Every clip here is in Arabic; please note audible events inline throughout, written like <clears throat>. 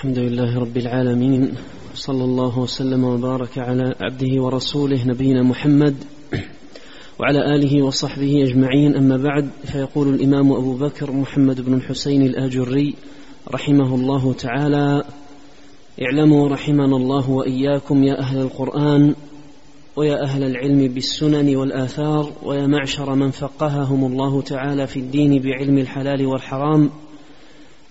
الحمد لله رب العالمين صلى الله وسلم وبارك على عبده ورسوله نبينا محمد وعلى آله وصحبه أجمعين. أما بعد فيقول الإمام أبو بكر محمد بن الحسين الآجري رحمه الله تعالى اعلموا رحمنا الله وإياكم يا أهل القرآن ويا أهل العلم بالسنن والآثار ويا معشر من فقههم الله تعالى في الدين بعلم الحلال والحرام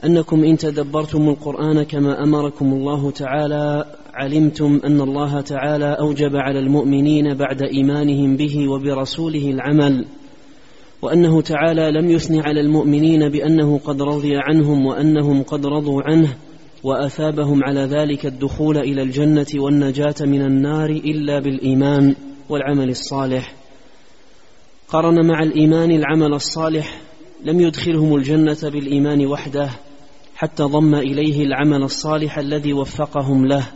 أنكم إن تدبرتم القرآن كما أمركم الله تعالى علمتم أن الله تعالى أوجب على المؤمنين بعد إيمانهم به وبرسوله العمل وأنه تعالى لم يثن على المؤمنين بأنه قد رضي عنهم وأنهم قد رضوا عنه وأثابهم على ذلك الدخول إلى الجنة والنجاة من النار إلا بالإيمان والعمل الصالح. قرن مع الإيمان العمل الصالح لم يدخلهم الجنة بالإيمان وحده حتى ضم إليه العمل الصالح الذي وفقهم له.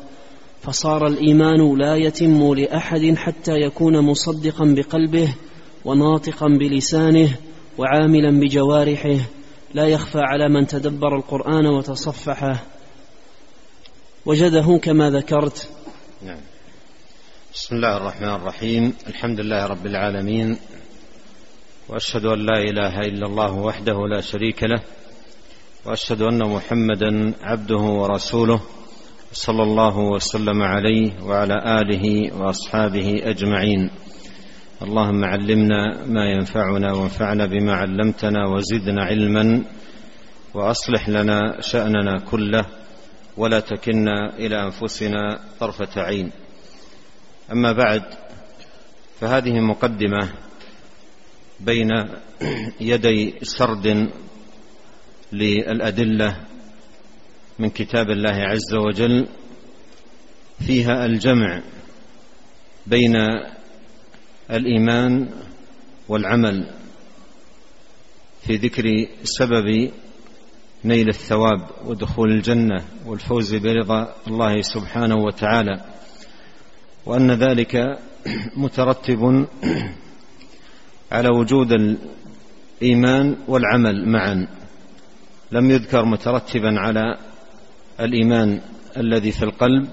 فصار الإيمان لا يتم لأحد حتى يكون مصدقا بقلبه وناطقا بلسانه وعاملا بجوارحه. لا يخفى على من تدبر القرآن وتصفحه. وجده كما ذكرت. نعم. بسم الله الرحمن الرحيم. الحمد لله رب العالمين. وأشهد أن لا إله إلا الله وحده لا شريك له. وأشهد أن محمدا عبده ورسوله صلى الله وسلم عليه وعلى آله وأصحابه أجمعين. اللهم علمنا ما ينفعنا وانفعنا بما علمتنا وزدنا علما وأصلح لنا شأننا كله ولا تكلنا إلى أنفسنا طرفة عين. أما بعد فهذه مقدمة بين يدي سرد للأدلة من كتاب الله عز وجل فيها الجمع بين الإيمان والعمل في ذكر سبب نيل الثواب ودخول الجنة والفوز برضا الله سبحانه وتعالى وأن ذلك مترتب على وجود الإيمان والعمل معا. لم يذكر مترتبا على الإيمان الذي في القلب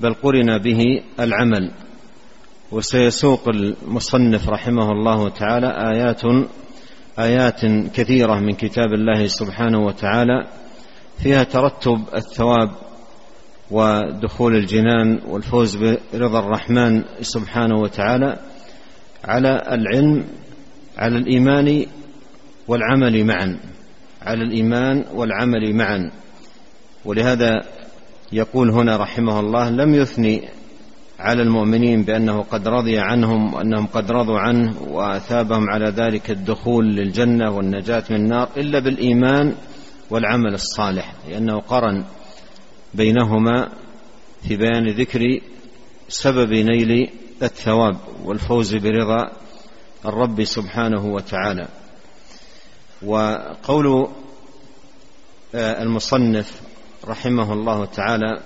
بل قرن به العمل. وسيسوق المصنف رحمه الله تعالى آيات آيات كثيرة من كتاب الله سبحانه وتعالى فيها ترتب الثواب ودخول الجنان والفوز برضا الرحمن سبحانه وتعالى على العلم على الإيمان والعمل معا. على الإيمان والعمل معا. ولهذا يقول هنا رحمه الله لم يثني على المؤمنين بأنه قد رضي عنهم وأنهم قد رضوا عنه وأثابهم على ذلك الدخول للجنة والنجاة من النار إلا بالإيمان والعمل الصالح لأنه قرن بينهما في بيان ذكر سبب نيل الثواب والفوز برضا الرب سبحانه وتعالى. وقول آه، المصنف رحمه الله تعالى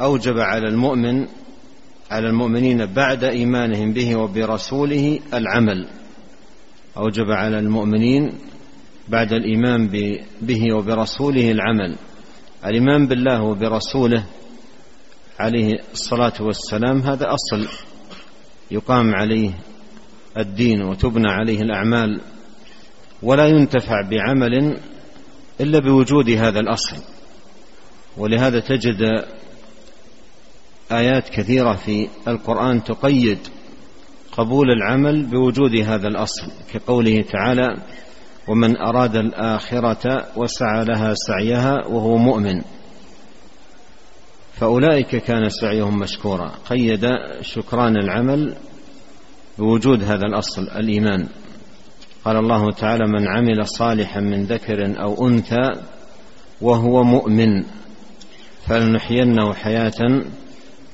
أوجب على المؤمن على المؤمنين بعد إيمانهم به وبرسوله العمل. أوجب على المؤمنين بعد الإيمان به وبرسوله العمل. الإيمان بالله وبرسوله عليه الصلاة والسلام هذا أصل يقام عليه الدين وتبنى عليه الأعمال. ولا ينتفع بعمل إلا بوجود هذا الأصل. ولهذا تجد آيات كثيرة في القرآن تقيد قبول العمل بوجود هذا الأصل كقوله تعالى ومن أراد الآخرة وسعى لها سعيها وهو مؤمن. فأولئك كان سعيهم مشكورا. قيد شكران العمل بوجود هذا الأصل الإيمان. قال الله تعالى من عمل صالحا من ذكر أو أنثى وهو مؤمن فلنحيينه حياة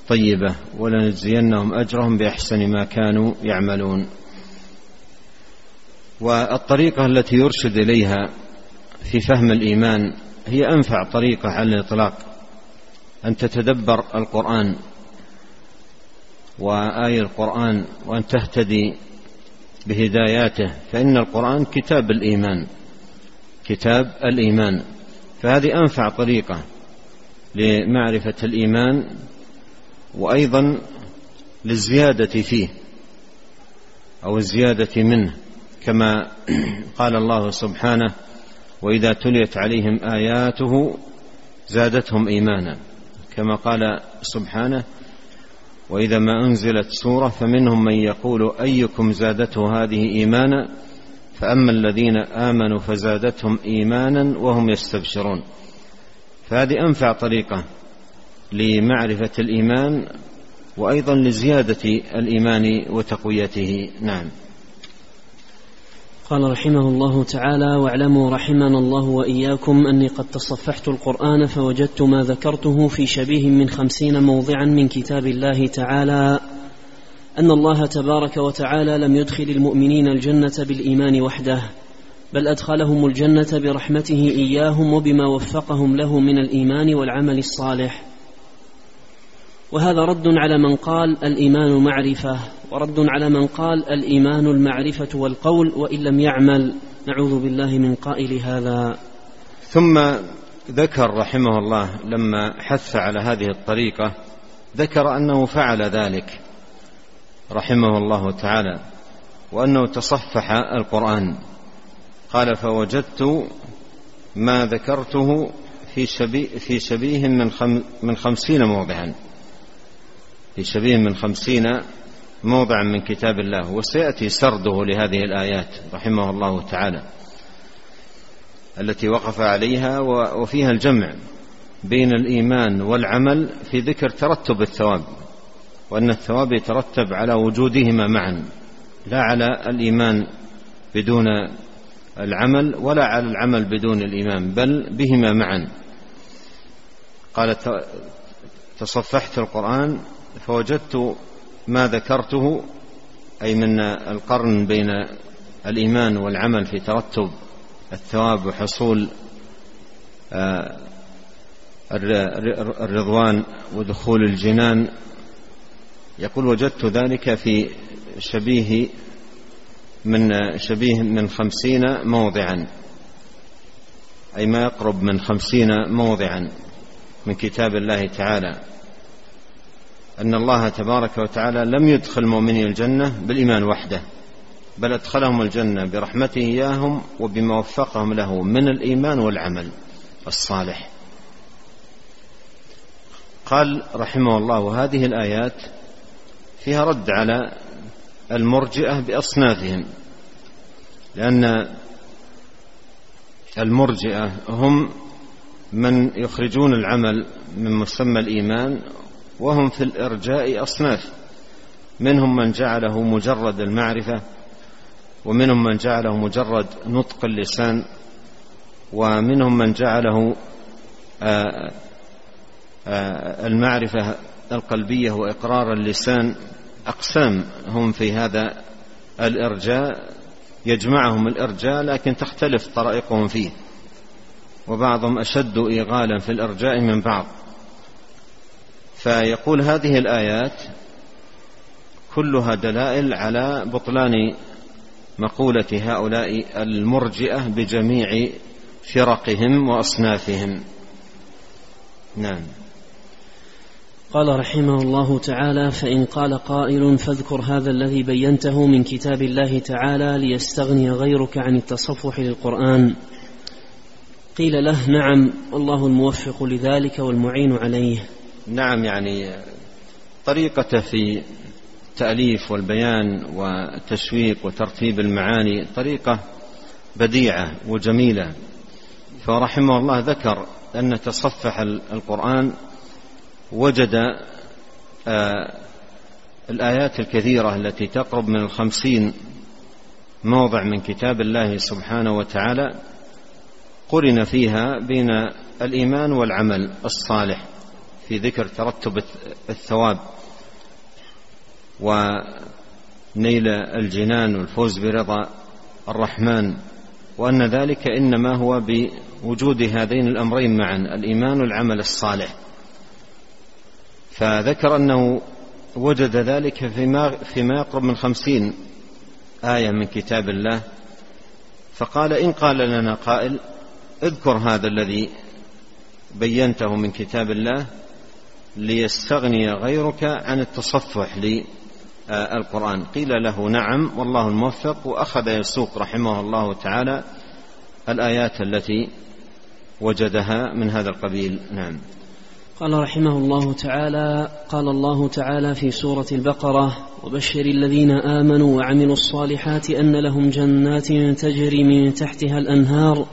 طيبة ولنجزينهم أجرهم بأحسن ما كانوا يعملون. والطريقة التي يرشد إليها في فهم الإيمان هي أنفع طريقة على الإطلاق أن تتدبر القرآن واي القرآن وأن تهتدي بهداياته فإن القرآن كتاب الإيمان كتاب الإيمان. فهذه أنفع طريقة لمعرفة الإيمان وأيضا للزيادة فيه أو الزيادة منه كما <clears throat> قال الله سبحانه وإذا تليت عليهم آياته زادتهم إيمانا. كما قال سبحانه وإذا ما أنزلت سورة فمنهم من يقول أيكم زادته هذه إيمانا؟ فأما الذين آمنوا فزادتهم إيمانا وهم يستبشرون. فهذه أنفع طريقة لمعرفة الإيمان وأيضا لزيادة الإيمان وتقويته. نعم. قال رحمه الله تعالى واعلموا رحمنا الله وإياكم أني قد تصفحت القرآن فوجدت ما ذكرته في شبيه من خمسين موضعا من كتاب الله تعالى. أن الله تبارك وتعالى لم يدخل المؤمنين الجنة بالإيمان وحده بل أدخلهم الجنة برحمته إياهم وبما وفقهم له من الإيمان والعمل الصالح. وهذا رد على من قال الإيمان معرفة ورد على من قال الإيمان المعرفة والقول وإن لم يعمل نعوذ بالله من قائل هذا. ثم ذكر رحمه الله لما حث على هذه الطريقة ذكر أنه فعل ذلك رحمه الله تعالى وأنه تصفح القرآن. قال فوجدت ما ذكرته في شبيه, في شبيه من, خم من خمسين موضعا في شبيه من خمسين موضعا من كتاب الله وسيأتي سرده لهذه الآيات رحمه الله تعالى التي وقف عليها وفيها الجمع بين الإيمان والعمل في ذكر ترتب الثواب وأن الثواب يترتب على وجودهما معا لا على الإيمان بدون العمل ولا على العمل بدون الإيمان بل بهما معا. قال تصفحت القرآن فوجدت ما ذكرته أي من القرن بين الإيمان والعمل في ترتب الثواب وحصول آه، الرضوان ودخول الجنان يقول وجدت ذلك في شبيه من شبيه من خمسين موضعا أي ما يقرب من خمسين موضعا من كتاب الله تعالى. أن الله تبارك وتعالى لم يدخل المؤمنين الجنة بالإيمان وحده بل أدخلهم الجنة برحمته إياهم وبما وفقهم له من الإيمان والعمل الصالح. قال رحمه الله وهذه الآيات فيها رد على المرجئة بأصنافهم لأن المرجئة هم من يخرجون العمل من مسمى الإيمان وهم في الإرجاء أصناف. منهم من جعله مجرد المعرفة ومنهم من جعله مجرد نطق اللسان ومنهم من جعله آه، آه، المعرفة القلبية وإقرار اللسان. أقسام هم في هذا الإرجاء يجمعهم الإرجاء لكن تختلف طرائقهم فيه وبعضهم أشد إيغالا في الإرجاء من بعض. فيقول هذه الآيات كلها دلائل على بطلان مقولة هؤلاء المرجئة بجميع فرقهم وأصنافهم. نعم. قال رحمه الله تعالى فإن قال قائل فاذكر هذا الذي بينته من كتاب الله تعالى ليستغني غيرك عن التصفح للقرآن. قيل له نعم والله الموفق لذلك والمعين عليه. نعم يعني طريقته في التأليف والبيان والتشويق وترتيب المعاني طريقة بديعة وجميلة. فرحمه الله ذكر أن تصفح القرآن وجد آه الآيات الكثيرة التي تقرب من الخمسين موضع من كتاب الله سبحانه وتعالى قرن فيها بين الإيمان والعمل الصالح. في ذكر ترتب الثواب. ونيل الجنان والفوز برضا الرحمن. وأن ذلك إنما هو بوجود هذين الأمرين معا الإيمان والعمل الصالح. فذكر أنه وجد ذلك فيما, فيما يقرب من خمسين آية من كتاب الله. فقال إن قال لنا قائل اذكر هذا الذي بينته من كتاب الله. ليستغني غيرك عن التصفح للقرآن. قيل له نعم والله الموفق. وأخذ يسوق رحمه الله تعالى الآيات التي وجدها من هذا القبيل. نعم. قال رحمه الله تعالى قال الله تعالى في سورة البقرة وبشر الذين آمنوا وعملوا الصالحات أن لهم جنات تجري من تحتها الأنهار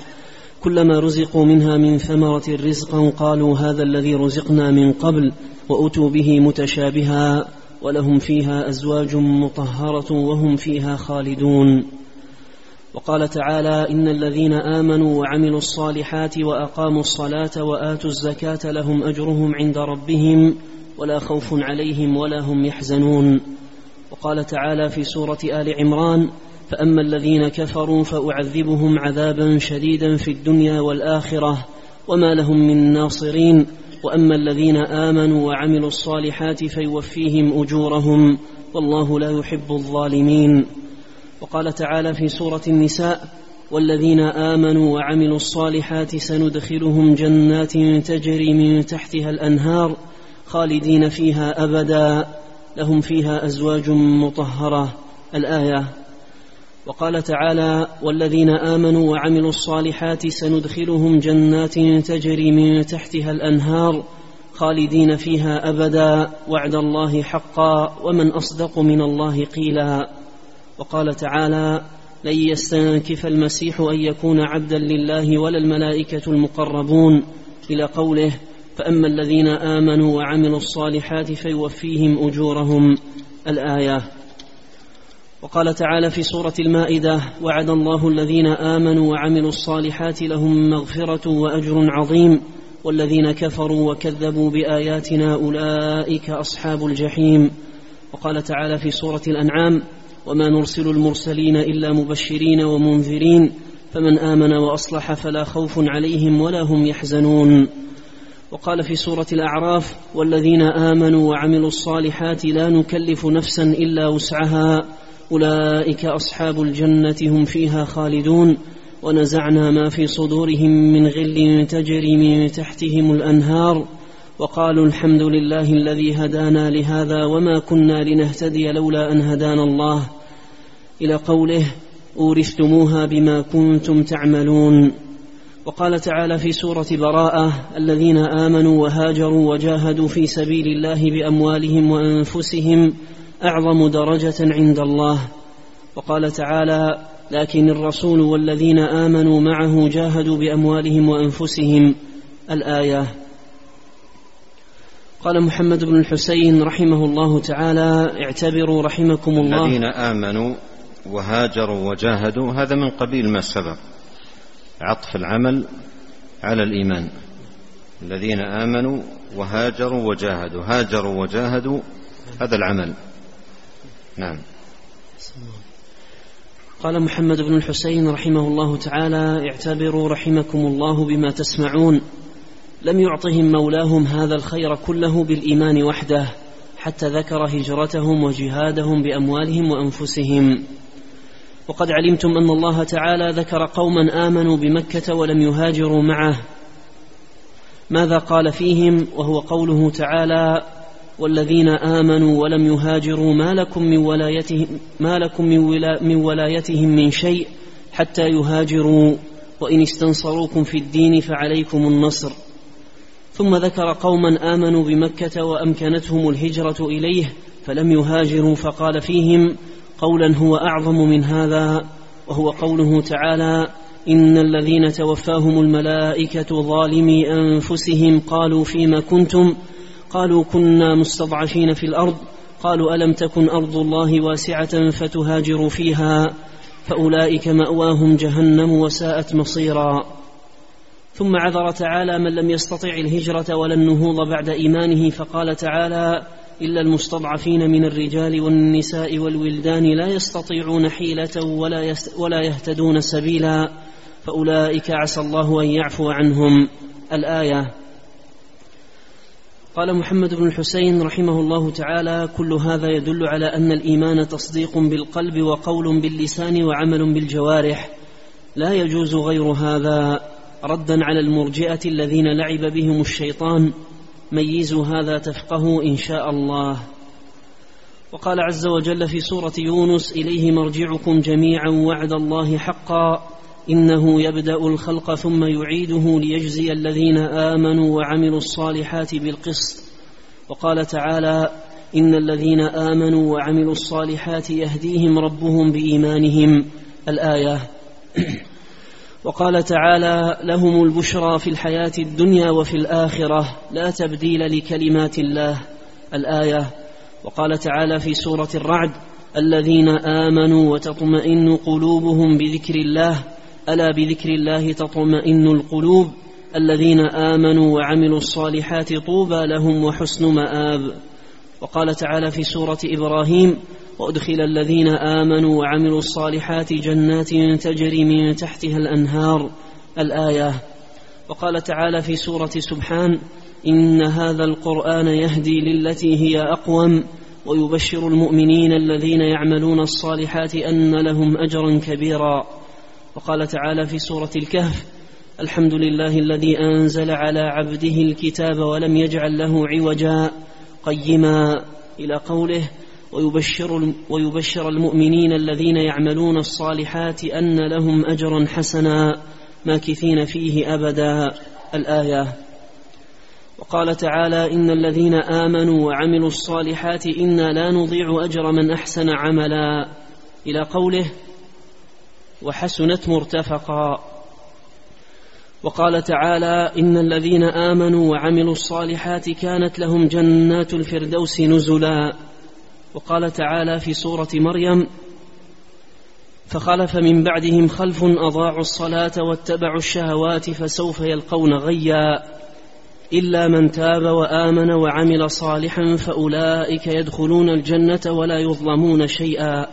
كلما رزقوا منها من ثمرة رزقا قالوا هذا الذي رزقنا من قبل وأتوا به متشابها ولهم فيها أزواج مطهرة وهم فيها خالدون. وقال تعالى إن الذين آمنوا وعملوا الصالحات وأقاموا الصلاة وآتوا الزكاة لهم أجرهم عند ربهم ولا خوف عليهم ولا هم يحزنون. وقال تعالى في سورة آل عمران فأما الذين كفروا فأعذبهم عذابا شديدا في الدنيا والآخرة وما لهم من ناصرين. وأما الذين آمنوا وعملوا الصالحات فيوفيهم أجورهم والله لا يحب الظالمين. وقال تعالى في سورة النساء والذين آمنوا وعملوا الصالحات سندخلهم جنات تجري من تحتها الأنهار خالدين فيها أبدا. لهم فيها أزواج مطهرة. الآية وقال تعالى والذين آمنوا وعملوا الصالحات سندخلهم جنات تجري من تحتها الأنهار خالدين فيها أبدا وعد الله حقا ومن أصدق من الله قيلا. وقال تعالى لن يستنكف المسيح أن يكون عبدا لله ولا الملائكة المقربون. إلى قوله فأما الذين آمنوا وعملوا الصالحات فيوفيهم أجورهم. الآية. وقال تعالى في سورة المائدة وعد الله الذين آمنوا وعملوا الصالحات لهم مغفرة وأجر عظيم والذين كفروا وكذبوا بآياتنا أولئك أصحاب الجحيم. وقال تعالى في سورة الأنعام وما نرسل المرسلين إلا مبشرين ومنذرين فمن آمن وأصلح فلا خوف عليهم ولا هم يحزنون. وقال في سورة الأعراف والذين آمنوا وعملوا الصالحات لا نكلف نفسا إلا وسعها أولئك أصحاب الجنة هم فيها خالدون ونزعنا ما في صدورهم من غل تجري من تحتهم الأنهار وقالوا الحمد لله الذي هدانا لهذا وما كنا لنهتدي لولا أن هدانا الله. إلى قوله أورثتموها بما كنتم تعملون. وقال تعالى في سورة براءة الذين آمنوا وهاجروا وجاهدوا في سبيل الله بأموالهم وأنفسهم أعظم درجة عند الله. وقال تعالى لكن الرسول والذين آمنوا معه جاهدوا بأموالهم وأنفسهم. الآية. قال محمد بن الحسين رحمه الله تعالى اعتبروا رحمكم الله. الذين آمنوا وهاجروا وجاهدوا هذا من قبيل ما سبق. عطف العمل على الإيمان. الذين آمنوا وهاجروا وجاهدوا هاجروا وجاهدوا هذا العمل. نعم. قال محمد بن الحسين رحمه الله تعالى اعتبروا رحمكم الله بما تسمعون. لم يعطهم مولاهم هذا الخير كله بالإيمان وحده حتى ذكر هجرتهم وجهادهم بأموالهم وأنفسهم. وقد علمتم أن الله تعالى ذكر قوما آمنوا بمكة ولم يهاجروا معه. ماذا قال فيهم؟ وهو قوله تعالى والذين آمنوا ولم يهاجروا ما لكم من ولايتهم ما لكم من, ولا من ولايتهم من شيء حتى يهاجروا. وإن استنصروكم في الدين فعليكم النصر. ثم ذكر قوما آمنوا بمكة وأمكنتهم الهجرة إليه فلم يهاجروا فقال فيهم قولا هو أعظم من هذا. وهو قوله تعالى إن الذين توفاهم الملائكة ظالمي أنفسهم قالوا فيما كنتم؟ قالوا كنا مستضعفين في الأرض. قالوا ألم تكن أرض الله واسعة فتهاجروا فيها؟ فأولئك مأواهم جهنم وساءت مصيرا. ثم عذر تعالى من لم يستطع الهجرة ولا النهوض بعد إيمانه. فقال تعالى إلا المستضعفين من الرجال والنساء والولدان لا يستطيعون حيلة ولا, ولا يهتدون سبيلا. فأولئك عسى الله أن يعفو عنهم. الآية قال محمد بن الحسين رحمه الله تعالى كل هذا يدل على أن الإيمان تصديق بالقلب وقول باللسان وعمل بالجوارح. لا يجوز غير هذا. ردا على المرجئة الذين لعب بهم الشيطان ميزوا هذا تفقهوا إن شاء الله. وقال عز وجل في سورة يونس إليه مرجعكم جميعا وعد الله حقا. إنه يبدأ الخلق ثم يعيده ليجزي الذين آمنوا وعملوا الصالحات بالقسط. وقال تعالى إن الذين آمنوا وعملوا الصالحات يهديهم ربهم بإيمانهم. الآية. <clears throat> وقال تعالى لهم البشرى في الحياة الدنيا وفي الآخرة لا تبديل لكلمات الله. الآية. وقال تعالى في سورة الرعد الذين آمنوا وتطمئن قلوبهم بذكر الله ألا بذكر الله تطمئن القلوب الذين آمنوا وعملوا الصالحات طوبى لهم وحسن مآب. وقال تعالى في سورة إبراهيم وأدخل الذين آمنوا وعملوا الصالحات جنات تجري من تحتها الأنهار. الآية. وقال تعالى في سورة سبحان إن هذا القرآن يهدي للتي هي أقوم ويبشر المؤمنين الذين يعملون الصالحات أن لهم أجرا كبيرا. وقال تعالى في سورة الكهف الحمد لله الذي أنزل على عبده الكتاب ولم يجعل له عوجا قيما إلى قوله ويبشر, ويبشر المؤمنين الذين يعملون الصالحات أن لهم أجرا حسنا ماكثين فيه أبدا. الآية وقال تعالى إن الذين آمنوا وعملوا الصالحات إنا لا نضيع أجر من أحسن عملا. إلى قوله وحسنت مرتفقا. وقال تعالى إن الذين آمنوا وعملوا الصالحات كانت لهم جنات الفردوس نزلا. وقال تعالى في سورة مريم فخلف من بعدهم خلف أضاعوا الصلاة واتبعوا الشهوات فسوف يلقون غيا. إلا من تاب وآمن وعمل صالحا فأولئك يدخلون الجنة ولا يظلمون شيئا.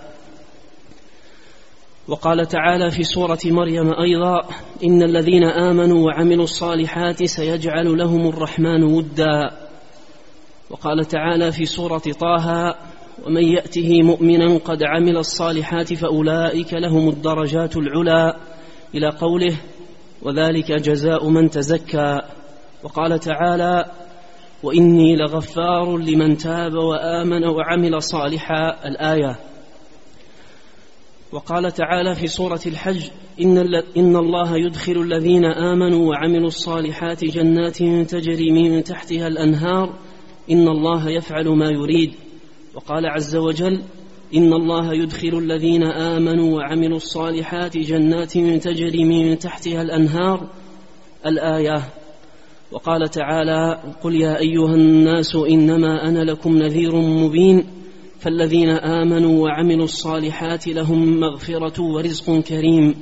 وقال تعالى في سورة مريم أيضا إن الذين آمنوا وعملوا الصالحات سيجعل لهم الرحمن ودا. وقال تعالى في سورة طه ومن يأته مؤمنا قد عمل الصالحات فأولئك لهم الدرجات العلى إلى قوله وذلك جزاء من تزكى. وقال تعالى وإني لغفار لمن تاب وآمن وعمل صالحا. الآية وقال تعالى في سورة الحج إن, إن الله يدخل الذين آمنوا وعملوا الصالحات جنات تجري من تحتها الأنهار إن الله يفعل ما يريد. وقال عز وجل إن الله يدخل الذين آمنوا وعملوا الصالحات جنات تجري من تحتها الأنهار. الآية وقال تعالى قل يا أيها الناس إنما أنا لكم نذير مبين. فالذين آمنوا وعملوا الصالحات لهم مغفرة ورزق كريم.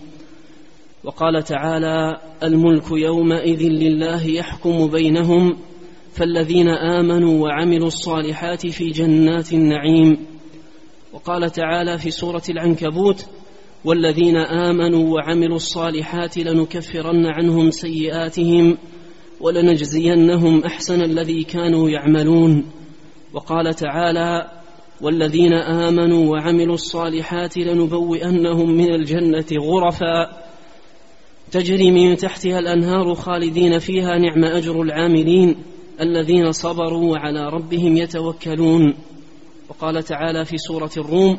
وقال تعالى الملك يومئذ لله يحكم بينهم فالذين آمنوا وعملوا الصالحات في جنات النعيم. وقال تعالى في سورة العنكبوت والذين آمنوا وعملوا الصالحات لنكفرن عنهم سيئاتهم ولنجزينهم أحسن الذي كانوا يعملون. وقال تعالى والذين آمنوا وعملوا الصالحات لنبوئنهم من الجنة غرفا. تجري من تحتها الأنهار خالدين فيها نعم أجر العاملين الذين صبروا وعلى ربهم يتوكلون. وقال تعالى في سورة الروم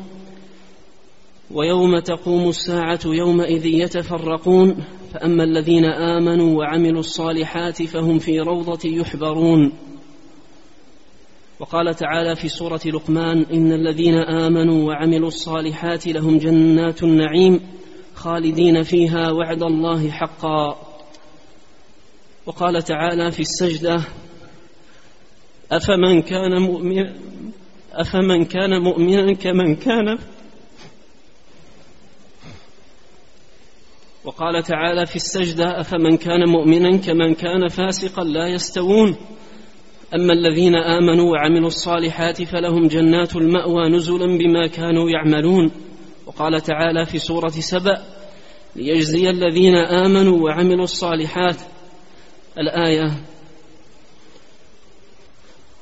ويوم تقوم الساعة يومئذ يتفرقون فأما الذين آمنوا وعملوا الصالحات فهم في روضة يحبرون. وقال تعالى في سورة لقمان إن الذين آمنوا وعملوا الصالحات لهم جنات النعيم خالدين فيها وعد الله حقا. وقال تعالى في السجدة أفمن كان مؤمنا أفمن كان مؤمنا كمن كان وقال تعالى في السجدة أفمن كان مؤمنا كمن كان فاسقا لا يستوون. أما الذين آمنوا وعملوا الصالحات فلهم جنات المأوى نزلا بما كانوا يعملون. وقال تعالى في سورة سبأ ليجزي الذين آمنوا وعملوا الصالحات. الآية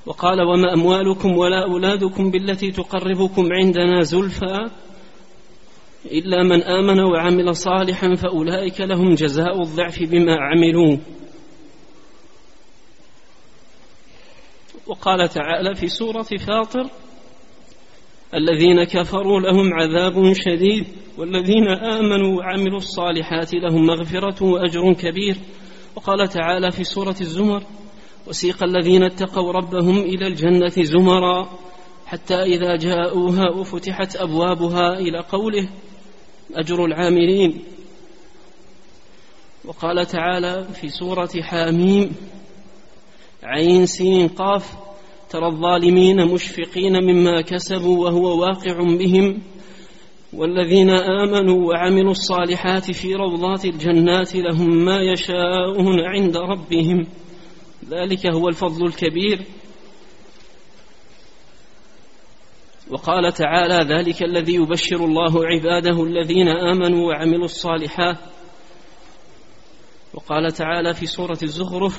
وقال وما أموالكم ولا أولادكم بالتي تقربكم عندنا زلفى إلا من آمن وعمل صالحا فأولئك لهم جزاء الضعف بما عملوا. وقال تعالى في سورة فاطر الذين كفروا لهم عذاب شديد والذين آمنوا وعملوا الصالحات لهم مغفرة وأجر كبير. وقال تعالى في سورة الزمر وسيق الذين اتقوا ربهم إلى الجنة زمرا حتى إذا جاءوها وفتحت أبوابها إلى قوله أجر العاملين. وقال تعالى في سورة حاميم عين سين قاف ترى الظالمين مشفقين مما كسبوا وهو واقع بهم. والذين آمنوا وعملوا الصالحات في روضات الجنات لهم ما يشاءون عند ربهم. ذلك هو الفضل الكبير. وقال تعالى ذلك الذي يبشر الله عباده الذين آمنوا وعملوا الصالحات. وقال تعالى في سورة الزخرف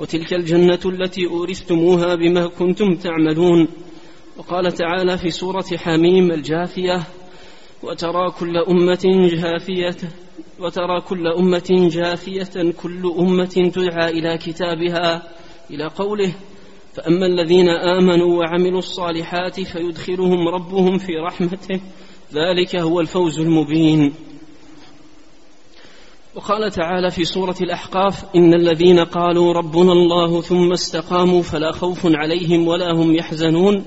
وتلك الجنة التي أورثتموها بما كنتم تعملون. وقال تعالى في سورة حميم الجاثية وترى كل أمة جاثية وترى كل أمة جاثية كل أمة تدعى إلى كتابها إلى قوله فأما الذين آمنوا وعملوا الصالحات فيدخلهم ربهم في رحمته ذلك هو الفوز المبين. وقال تعالى في سورة الأحقاف إن الذين قالوا ربنا الله ثم استقاموا فلا خوف عليهم ولا هم يحزنون.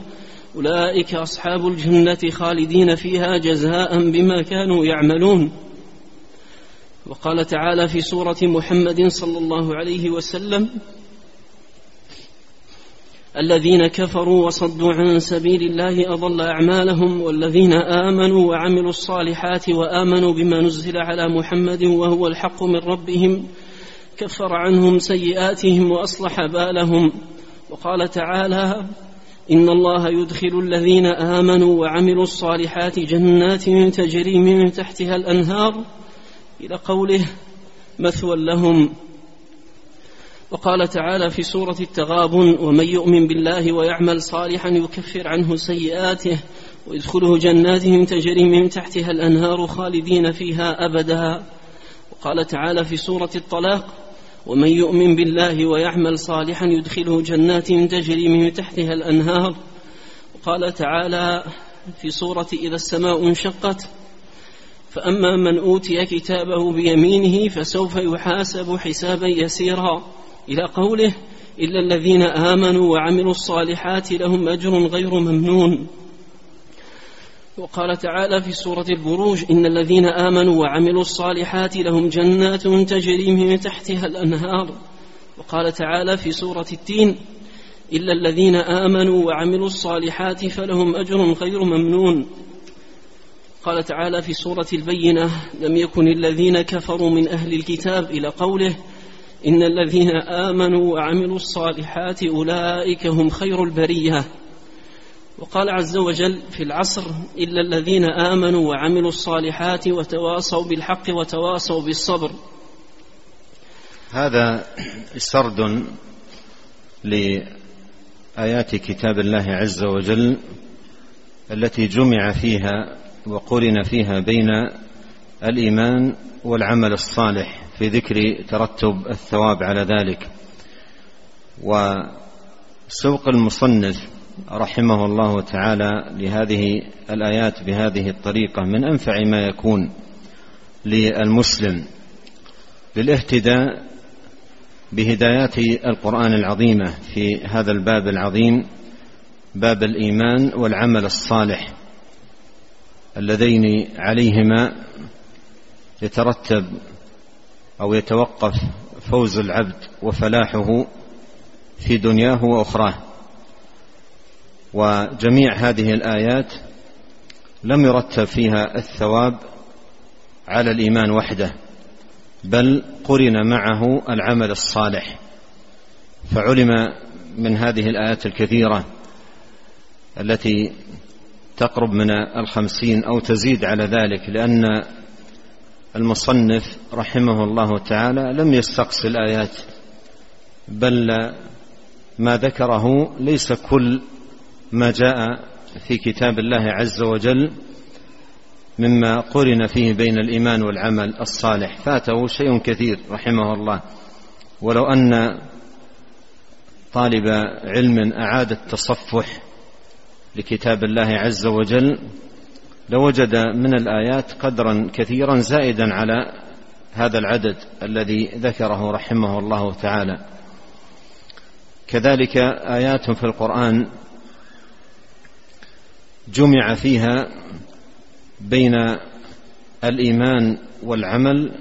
أولئك أصحاب الجنة خالدين فيها جزاء بما كانوا يعملون. وقال تعالى في سورة محمد صلى الله عليه وسلم الذين كفروا وصدوا عن سبيل الله أضل أعمالهم والذين آمنوا وعملوا الصالحات وآمنوا بما نزل على محمد وهو الحق من ربهم كفر عنهم سيئاتهم وأصلح بالهم. وقال تعالى إن الله يدخل الذين آمنوا وعملوا الصالحات جنات تجري من تحتها الأنهار. إلى قوله مثوى لهم. وقال تعالى في سورة التغابن ومن يؤمن بالله ويعمل صالحا يكفر عنه سيئاته ويدخله جنات تجري من تحتها الأنهار خالدين فيها أبدا. وقال تعالى في سورة الطلاق ومن يؤمن بالله ويعمل صالحا يدخله جنات تجري من تحتها الأنهار. وقال تعالى في سورة إذا السماء انشقت فأما من أوتي كتابه بيمينه فسوف يحاسب حسابا يسيرا. إلى قوله إلا الذين آمنوا وعملوا الصالحات لهم أجر غير ممنون. وقال تعالى في سورة البروج إن الذين آمنوا وعملوا الصالحات لهم جنات تجري من تحتها الأنهار. وقال تعالى في سورة التين إلا الذين آمنوا وعملوا الصالحات فلهم أجر غير ممنون. قال تعالى في سورة البينة لم يكن الذين كفروا من أهل الكتاب إلى قوله إن الذين آمنوا وعملوا الصالحات أولئك هم خير البرية. وقال عز وجل في العصر إلا الذين آمنوا وعملوا الصالحات وتواصوا بالحق وتواصوا بالصبر. هذا سرد لآيات كتاب الله عز وجل التي جمع فيها وقرن فيها بين الإيمان والعمل الصالح. في ذكر ترتب الثواب على ذلك. وسوق المصنف رحمه الله تعالى لهذه الآيات بهذه الطريقة من أنفع ما يكون للمسلم للاهتداء بهدايات القرآن العظيمه في هذا الباب العظيم باب الإيمان والعمل الصالح اللذين عليهما يترتب أو يتوقف فوز العبد وفلاحه في دنياه وأخراه. وجميع هذه الآيات لم يرتب فيها الثواب على الإيمان وحده بل قرن معه العمل الصالح. فعلم من هذه الآيات الكثيرة التي تقرب من الخمسين أو تزيد على ذلك لأن المصنف رحمه الله تعالى لم يستقص الآيات بل ما ذكره ليس كل ما جاء في كتاب الله عز وجل مما قرن فيه بين الإيمان والعمل الصالح. فاته شيء كثير رحمه الله. ولو أن طالب علم أعاد التصفح لكتاب الله عز وجل لوجد من الآيات قدرا كثيرا زائدا على هذا العدد الذي ذكره رحمه الله تعالى. كذلك آيات في القرآن جمع فيها بين الإيمان والعمل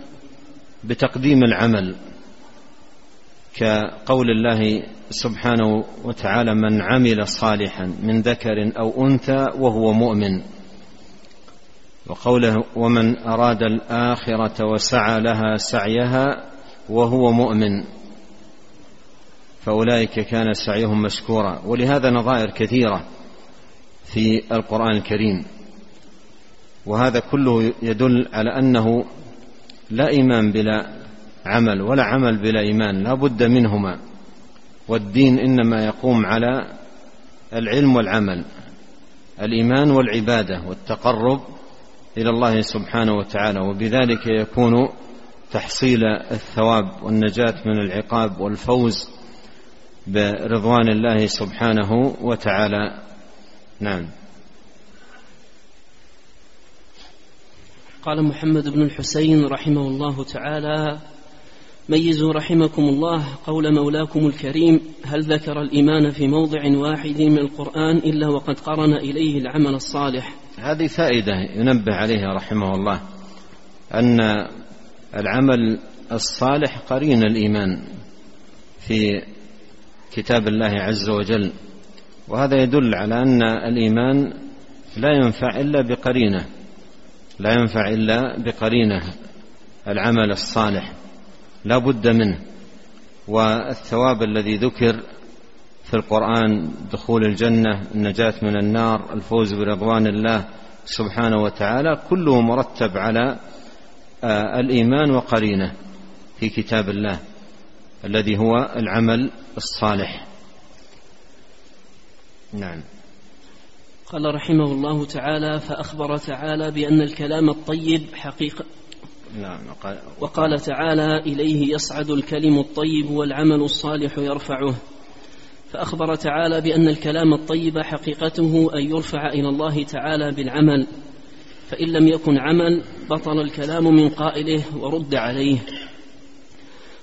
بتقديم العمل كقول الله سبحانه وتعالى من عمل صالحا من ذكر أو أنثى وهو مؤمن وقوله ومن أراد الآخرة وسعى لها سعيها وهو مؤمن فأولئك كان سعيهم مشكورا. ولهذا نظائر كثيرة في القرآن الكريم. وهذا كله يدل على أنه لا إيمان بلا عمل ولا عمل بلا إيمان لا بد منهما. والدين إنما يقوم على العلم والعمل الإيمان والعبادة والتقرب إلى الله سبحانه وتعالى وبذلك يكون تحصيل الثواب والنجاة من العقاب والفوز برضوان الله سبحانه وتعالى. نعم. قال محمد بن الحسين رحمه الله تعالى ميزوا رحمكم الله قول مولاكم الكريم هل ذكر الإيمان في موضع واحد من القرآن إلا وقد قرن إليه العمل الصالح؟ هذه فائدة ينبه عليها رحمه الله أن العمل الصالح قرين الإيمان في كتاب الله عز وجل وهذا يدل على أن الإيمان لا ينفع إلا بقرينة لا ينفع إلا بقرينة العمل الصالح لا بد منه والثواب الذي ذكر في القرآن دخول الجنة النجاة من النار الفوز برضوان الله سبحانه وتعالى كله مرتب على آه، الإيمان وقرينة في كتاب الله الذي هو العمل الصالح. نعم. قال رحمه الله تعالى فأخبر تعالى بأن الكلام الطيب حقيقة نعم وقال تعالى إليه يصعد الكلم الطيب والعمل الصالح يرفعه. فأخبر تعالى بأن الكلام الطيب حقيقته أن يرفع إلى الله تعالى بالعمل فإن لم يكن عمل بطل الكلام من قائله ورد عليه.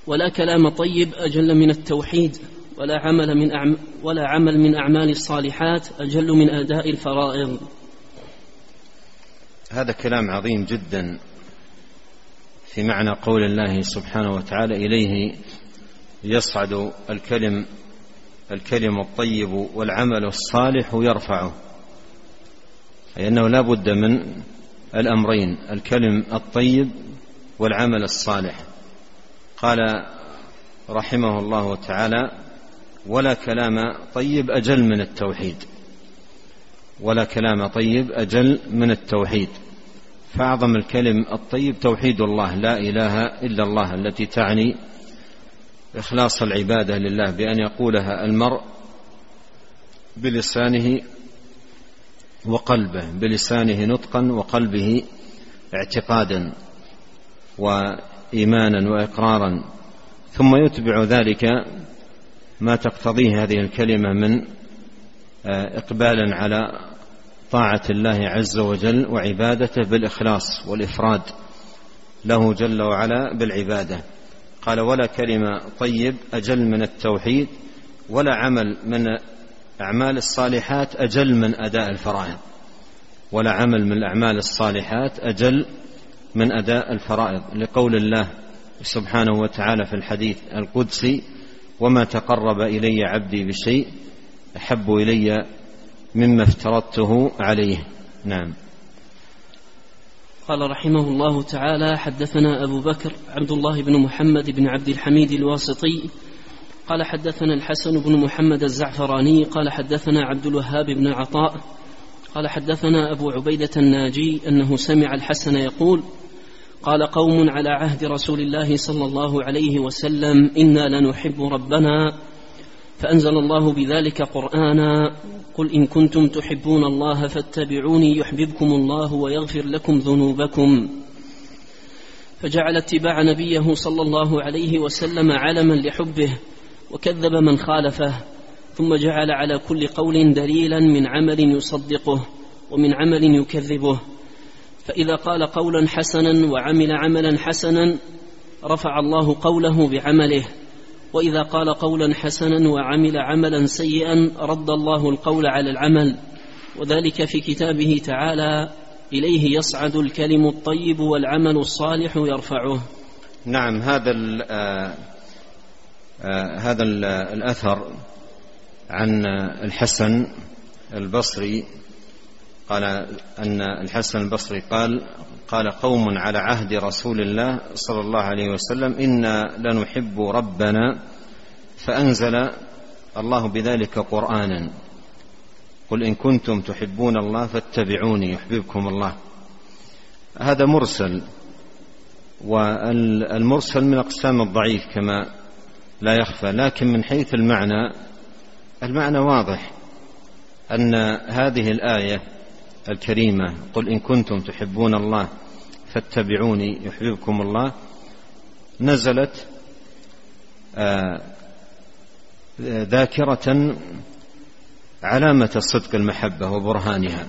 ولا كلام طيب أجل من التوحيد ولا عمل من أعم ولا عمل من أعمال الصالحات أجل من أداء الفرائض. هذا كلام عظيم جدا في معنى قول الله سبحانه وتعالى إليه يصعد الكلم الكلم الطيب والعمل الصالح يرفعه أي أنه لا بد من الأمرين الكلم الطيب والعمل الصالح. قال رحمه الله تعالى ولا كلام طيب أجل من التوحيد ولا كلام طيب أجل من التوحيد. فأعظم الكلم الطيب توحيد الله لا إله إلا الله التي تعني إخلاص العبادة لله بأن يقولها المرء بلسانه وقلبه بلسانه نطقا وقلبه اعتقادا وايمانا واقرارا. ثم يتبع ذلك ما تقتضيه هذه الكلمة من آه، اقبال على طاعة الله عز وجل وعبادته بالإخلاص والإفراد له جل وعلا بالعبادة. قال ولا كلمة طيب أجل من التوحيد ولا عمل من أعمال الصالحات أجل من أداء الفرائض. ولا عمل من الأعمال الصالحات أجل من أداء الفرائض. لقول الله سبحانه وتعالى في الحديث القدسي وما تقرب إلي عبدي بشيء أحب إلي مما افترضته عليه. نعم. قال رحمه الله تعالى حدثنا أبو بكر عبد الله بن محمد بن عبد الحميد الواسطي قال حدثنا الحسن بن محمد الزعفراني قال حدثنا عبد الوهاب بن عطاء قال حدثنا أبو عبيدة الناجي أنه سمع الحسن يقول قال قوم على عهد رسول الله صلى الله عليه وسلم إنا لنحب ربنا فأنزل الله بذلك قرآنا قل إن كنتم تحبون الله فاتبعوني يحببكم الله ويغفر لكم ذنوبكم. فجعل اتباع نبيه صلى الله عليه وسلم علما لحبه وكذب من خالفه ثم جعل على كل قول دليلا من عمل يصدقه ومن عمل يكذبه. فإذا قال قولا حسنا وعمل عملا حسنا رفع الله قوله بعمله. وإذا قال قولا حسنا وعمل عملا سيئا رد الله القول على العمل. وذلك في كتابه تعالى إليه يصعد الكلم الطيب والعمل الصالح يرفعه. نعم هذا ال آه آه هذا ال الأثر عن الحسن البصري. قال أن الحسن البصري قال قال قوم على عهد رسول الله صلى الله عليه وسلم إنا لنحب ربنا فأنزل الله بذلك قرآنا. قل إن كنتم تحبون الله فاتبعوني يحببكم الله. هذا مرسل والمرسل من اقسام الضعيف كما لا يخفى لكن من حيث المعنى المعنى واضح أن هذه الآية الكريمة. قل إن كنتم تحبون الله فاتبعوني يحببكم الله. نزلت آه، ذاكرة علامة الصدق المحبة وبرهانها.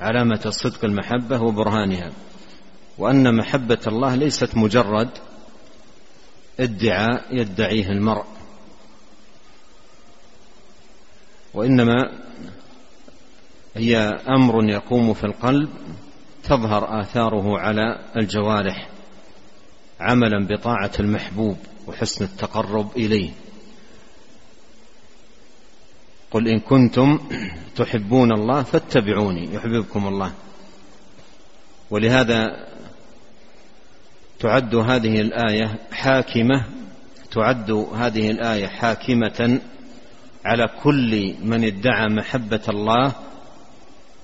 علامة الصدق المحبة وبرهانها. وأن محبة الله ليست مجرد ادعاء يدعيه المرء وإنما هي أمر يقوم في القلب تظهر آثاره على الجوارح عملا بطاعة المحبوب وحسن التقرب إليه. قل إن كنتم تحبون الله فاتبعوني يحببكم الله. ولهذا تعد هذه الآية حاكمة تعد هذه الآية حاكمة على كل من ادعى محبة الله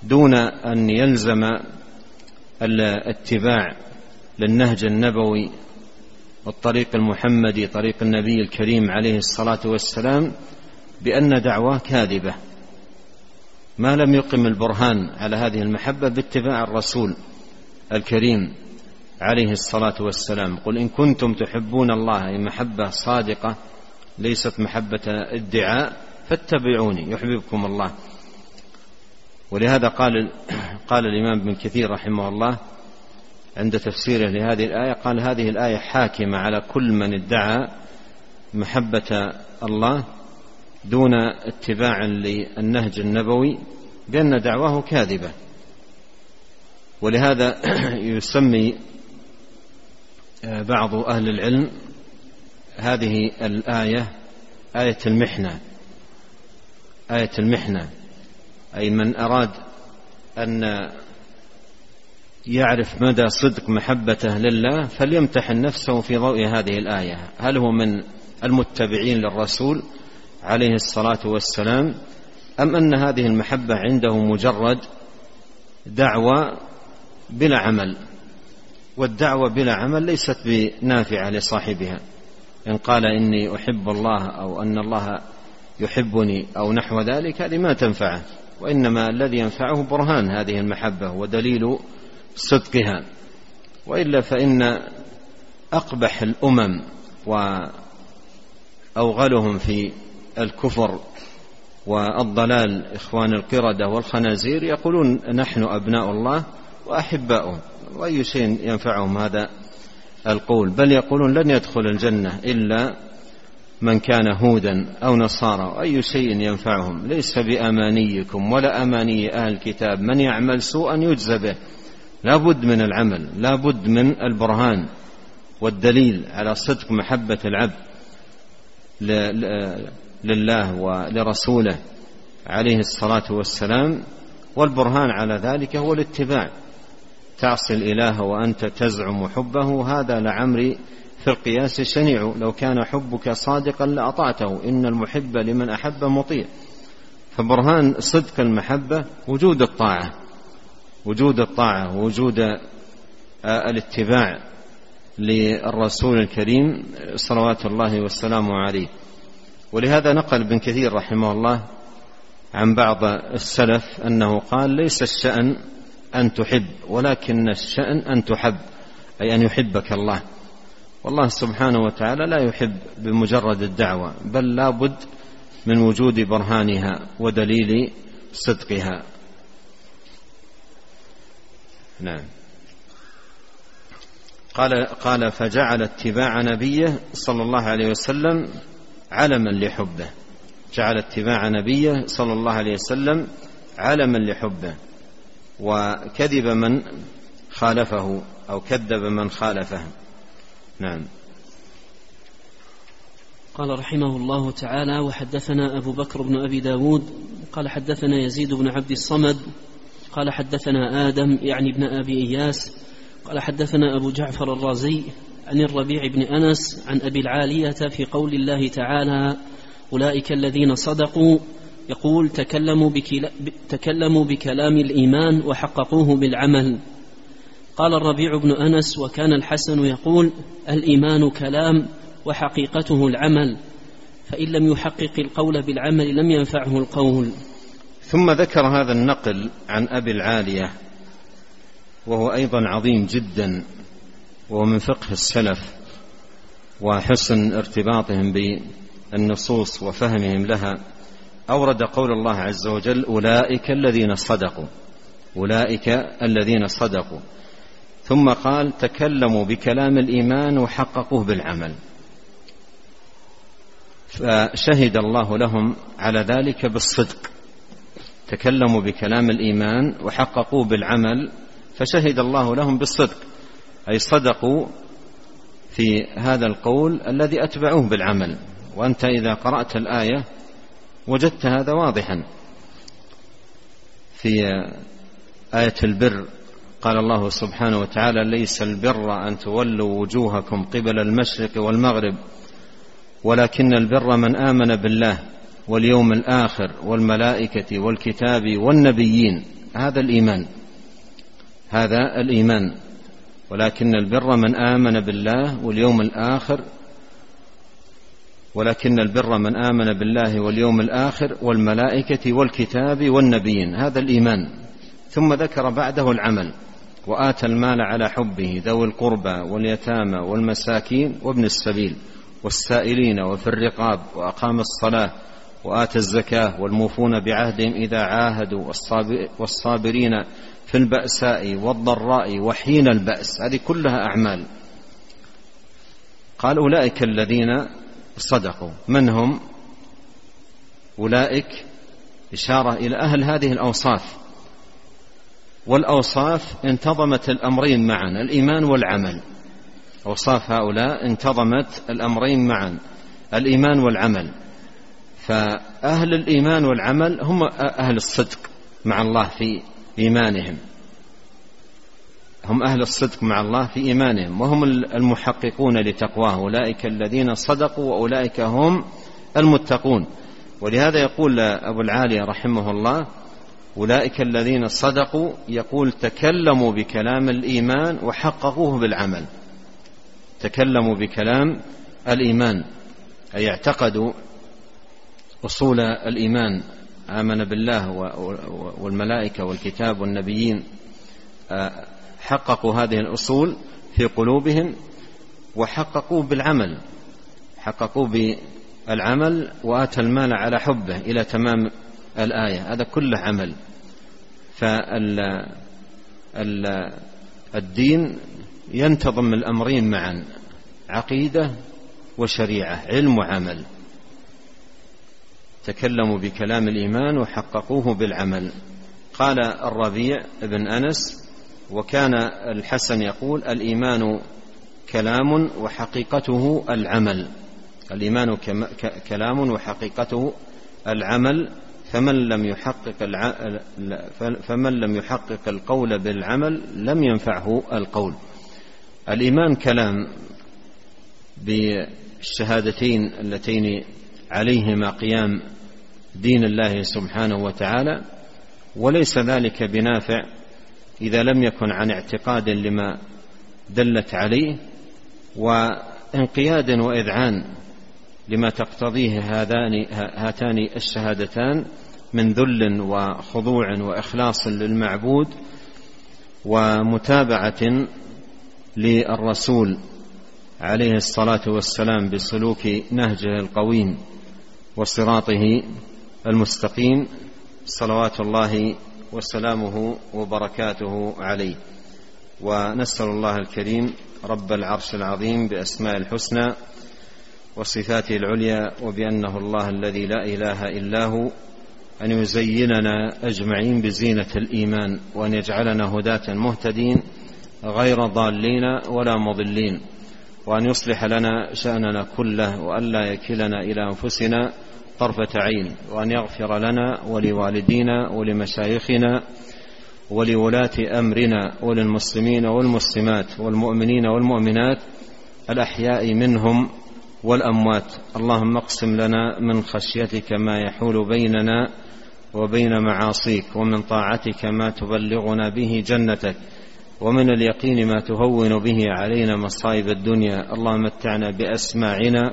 دون أن يلزم الاتباع للنهج النبوي والطريق المحمدي طريق النبي الكريم عليه الصلاة والسلام بأن دعواه كاذبة. ما لم يقم البرهان على هذه المحبة باتباع الرسول الكريم عليه الصلاة والسلام. قل إن كنتم تحبون الله أي محبة صادقة ليست محبة ادعاء فاتبعوني يحببكم الله. ولهذا قال قال الإمام ابن كثير رحمه الله عند تفسيره لهذه الآية قال هذه الآية حاكمة على كل من ادعى محبة الله دون اتباع للنهج النبوي بأن دعواه كاذبة. ولهذا <clears throat> يسمي بعض أهل العلم هذه الآية آية المحنة آية المحنة. أي من أراد أن يعرف مدى صدق محبته لله فليمتحن نفسه في ضوء هذه الآية. هل هو من المتبعين للرسول عليه الصلاة والسلام أم أن هذه المحبة عنده مجرد دعوة بلا عمل؟ والدعوة بلا عمل ليست بنافعة لصاحبها. إن قال إني أحب الله أو أن الله يحبني أو نحو ذلك هذه ما تنفعه. وإنما الذي ينفعه برهان هذه المحبة ودليل صدقها. وإلا فإن أقبح الأمم وأوغلهم في الكفر والضلال إخوان القردة والخنازير يقولون نحن أبناء الله وأحباؤه. وأي شيء ينفعهم هذا القول. بل يقولون لن يدخل الجنة إلا من كان هودا أو نصارى أي شيء ينفعهم. ليس بأمانيكم ولا أماني أهل الكتاب. من يعمل سوءا يجزى به. لا بد من العمل. لا بد من البرهان والدليل على صدق محبة العبد لله ولرسوله عليه الصلاة والسلام. والبرهان على ذلك هو الاتباع. تعصي الإله وأنت تزعم حبه. هذا لعمري في القياس شنيع. لو كان حبك صادقا لأطعته. إن المحب لمن أحب مطيع. فبرهان صدق المحبة وجود الطاعة. وجود الطاعة. ووجود آه، الاتباع للرسول الكريم صلوات الله والسلام عليه. ولهذا نقل ابن كثير رحمه الله عن بعض السلف أنه قال ليس الشأن أن تحب ولكن الشأن أن تحب أي أن يحبك الله. والله سبحانه وتعالى لا يحب بمجرد الدعوة بل لابد من وجود برهانها ودليل صدقها. نعم. قال قال فجعل اتباع نبيه صلى الله عليه وسلم علما لحبه. جعل اتباع نبيه صلى الله عليه وسلم علما لحبه. وكذب من خالفه أو كذب من خالفه. نعم. قال رحمه الله تعالى وحدثنا أبو بكر بن أبي داود قال حدثنا يزيد بن عبد الصمد قال حدثنا آدم يعني ابن أبي إياس قال حدثنا أبو جعفر الرازي عن الربيع بن أنس عن أبي العالية في قول الله تعالى أولئك الذين صدقوا يقول تكلموا, بكلا تكلموا بكلام الإيمان وحققوه بالعمل. قال الربيع بن أنس وكان الحسن يقول الإيمان كلام وحقيقته العمل فإن لم يحقق القول بالعمل لم ينفعه القول. ثم ذكر هذا النقل عن أبي العالية وهو أيضا عظيم جدا وهو من فقه السلف وحسن ارتباطهم بالنصوص وفهمهم لها. أورد قول الله عز وجل أولئك الذين صدقوا أولئك الذين صدقوا. ثم قال تكلموا بكلام الإيمان وحققوه بالعمل. فشهد الله لهم على ذلك بالصدق. تكلموا بكلام الإيمان وحققوا بالعمل فشهد الله لهم بالصدق. أي صدقوا في هذا القول الذي أتبعوه بالعمل. وأنت إذا قرأت الآية وجدت هذا واضحا. في آية البر قال الله سبحانه وتعالى ليس البر أن تولوا وجوهكم قبل المشرق والمغرب ولكن البر من آمن بالله واليوم الآخر والملائكة والكتاب والنبيين. هذا الإيمان هذا الإيمان. ولكن البر من آمن بالله واليوم الآخر ولكن البر من آمن بالله واليوم الآخر والملائكة والكتاب والنبيين. هذا الإيمان. ثم ذكر بعده العمل. وآتى المال على حبه ذوي القربى واليتامى والمساكين وابن السبيل والسائلين وفي الرقاب وأقام الصلاة وآتى الزكاة والموفون بعهدهم إذا عاهدوا والصابرين في البأساء والضراء وحين البأس. هذه كلها أعمال. قال أولئك الذين صدقوا. من هم؟ أولئك إشارة إلى أهل هذه الأوصاف. والأوصاف انتظمت الأمرين معا الإيمان والعمل. أوصاف هؤلاء انتظمت الأمرين معا الإيمان والعمل. فأهل الإيمان والعمل هم أهل الصدق مع الله في إيمانهم. هم أهل الصدق مع الله في إيمانهم وهم المحققون لتقواه أولئك الذين صدقوا وأولئك هم المتقون. ولهذا يقول أبو العالية رحمه الله أولئك الذين صدقوا يقول تكلموا بكلام الإيمان وحققوه بالعمل. تكلموا بكلام الإيمان أي اعتقدوا أصول الإيمان. آمن بالله والملائكة والكتاب والنبيين آه، حققوا هذه الأصول في قلوبهم وحققوا بالعمل. حققوا بالعمل واتى المال على حبه إلى تمام الآية هذا كله عمل. فالدين ينتظم الأمرين معا عقيدة وشريعة علم وعمل. تكلموا بكلام الإيمان وحققوه بالعمل. قال الربيع بن أنس وكان الحسن يقول الإيمان كلام وحقيقته العمل. الإيمان كلام وحقيقته العمل فمن لم يحقق الع... فمن لم يحقق القول بالعمل لم ينفعه القول. الإيمان كلام بالشهادتين اللتين عليهما قيام دين الله سبحانه وتعالى وليس ذلك بنافع إذا لم يكن عن اعتقاد لما دلت عليه وانقياد وإذعان لما تقتضيه هذان هاتان الشهادتان من ذل وخضوع وإخلاص للمعبود ومتابعة للرسول عليه الصلاة والسلام بسلوك نهجه القويم وصراطه المستقيم صلوات الله وسلامه وبركاته عليه. ونسأل الله الكريم رب العرش العظيم بأسماء الحسنى وصفاته العليا وبأنه الله الذي لا إله إلا هو أن يزيننا أجمعين بزينة الإيمان وأن يجعلنا هداة مهتدين غير ضالين ولا مضلين وأن يصلح لنا شأننا كله والا يكلنا إلى أنفسنا طرفة عين وأن يغفر لنا ولوالدينا ولمشايخنا ولولاة أمرنا وللمسلمين والمسلمات والمؤمنين والمؤمنات الأحياء منهم والأموات. اللهم اقسم لنا من خشيتك ما يحول بيننا وبين معاصيك ومن طاعتك ما تبلغنا به جنتك ومن اليقين ما تهون به علينا مصائب الدنيا. اللهم متعنا بأسماعنا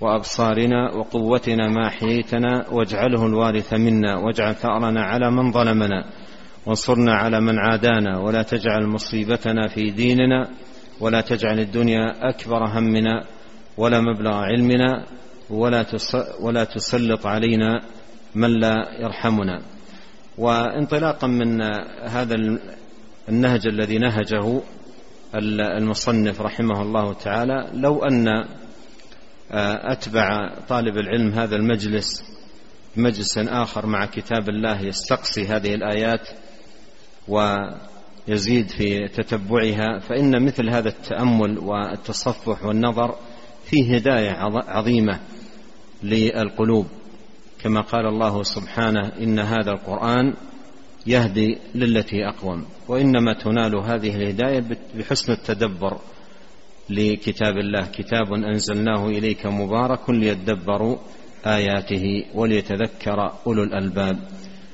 وأبصارنا وقوتنا ما أحييتنا واجعله الوارث منا واجعل ثأرنا على من ظلمنا وانصرنا على من عادانا. ولا تجعل مصيبتنا في ديننا ولا تجعل الدنيا أكبر همنا. ولا مبلغ علمنا ولا ولا تسلط علينا من لا يرحمنا. وانطلاقا من هذا النهج الذي نهجه المصنف رحمه الله تعالى لو أن أتبع طالب العلم هذا المجلس مجلس آخر مع كتاب الله يستقصي هذه الآيات ويزيد في تتبعها فإن مثل هذا التأمل والتصفح والنظر فيه هداية عظيمة للقلوب كما قال الله سبحانه إن هذا القرآن يهدي للتي أقوم. وإنما تنال هذه الهداية بحسن التدبر لكتاب الله. كتاب أنزلناه إليك مبارك ليدبروا آياته وليتذكر أولو الألباب.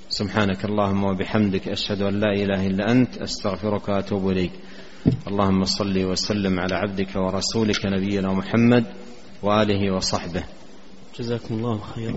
سبحانك اللهم وبحمدك أشهد أن لا إله إلا أنت أستغفرك وأتوب إليك. اللهم صل وسلم على عبدك ورسولك نبينا محمد وآله وصحبه. جزاكم الله خيرا.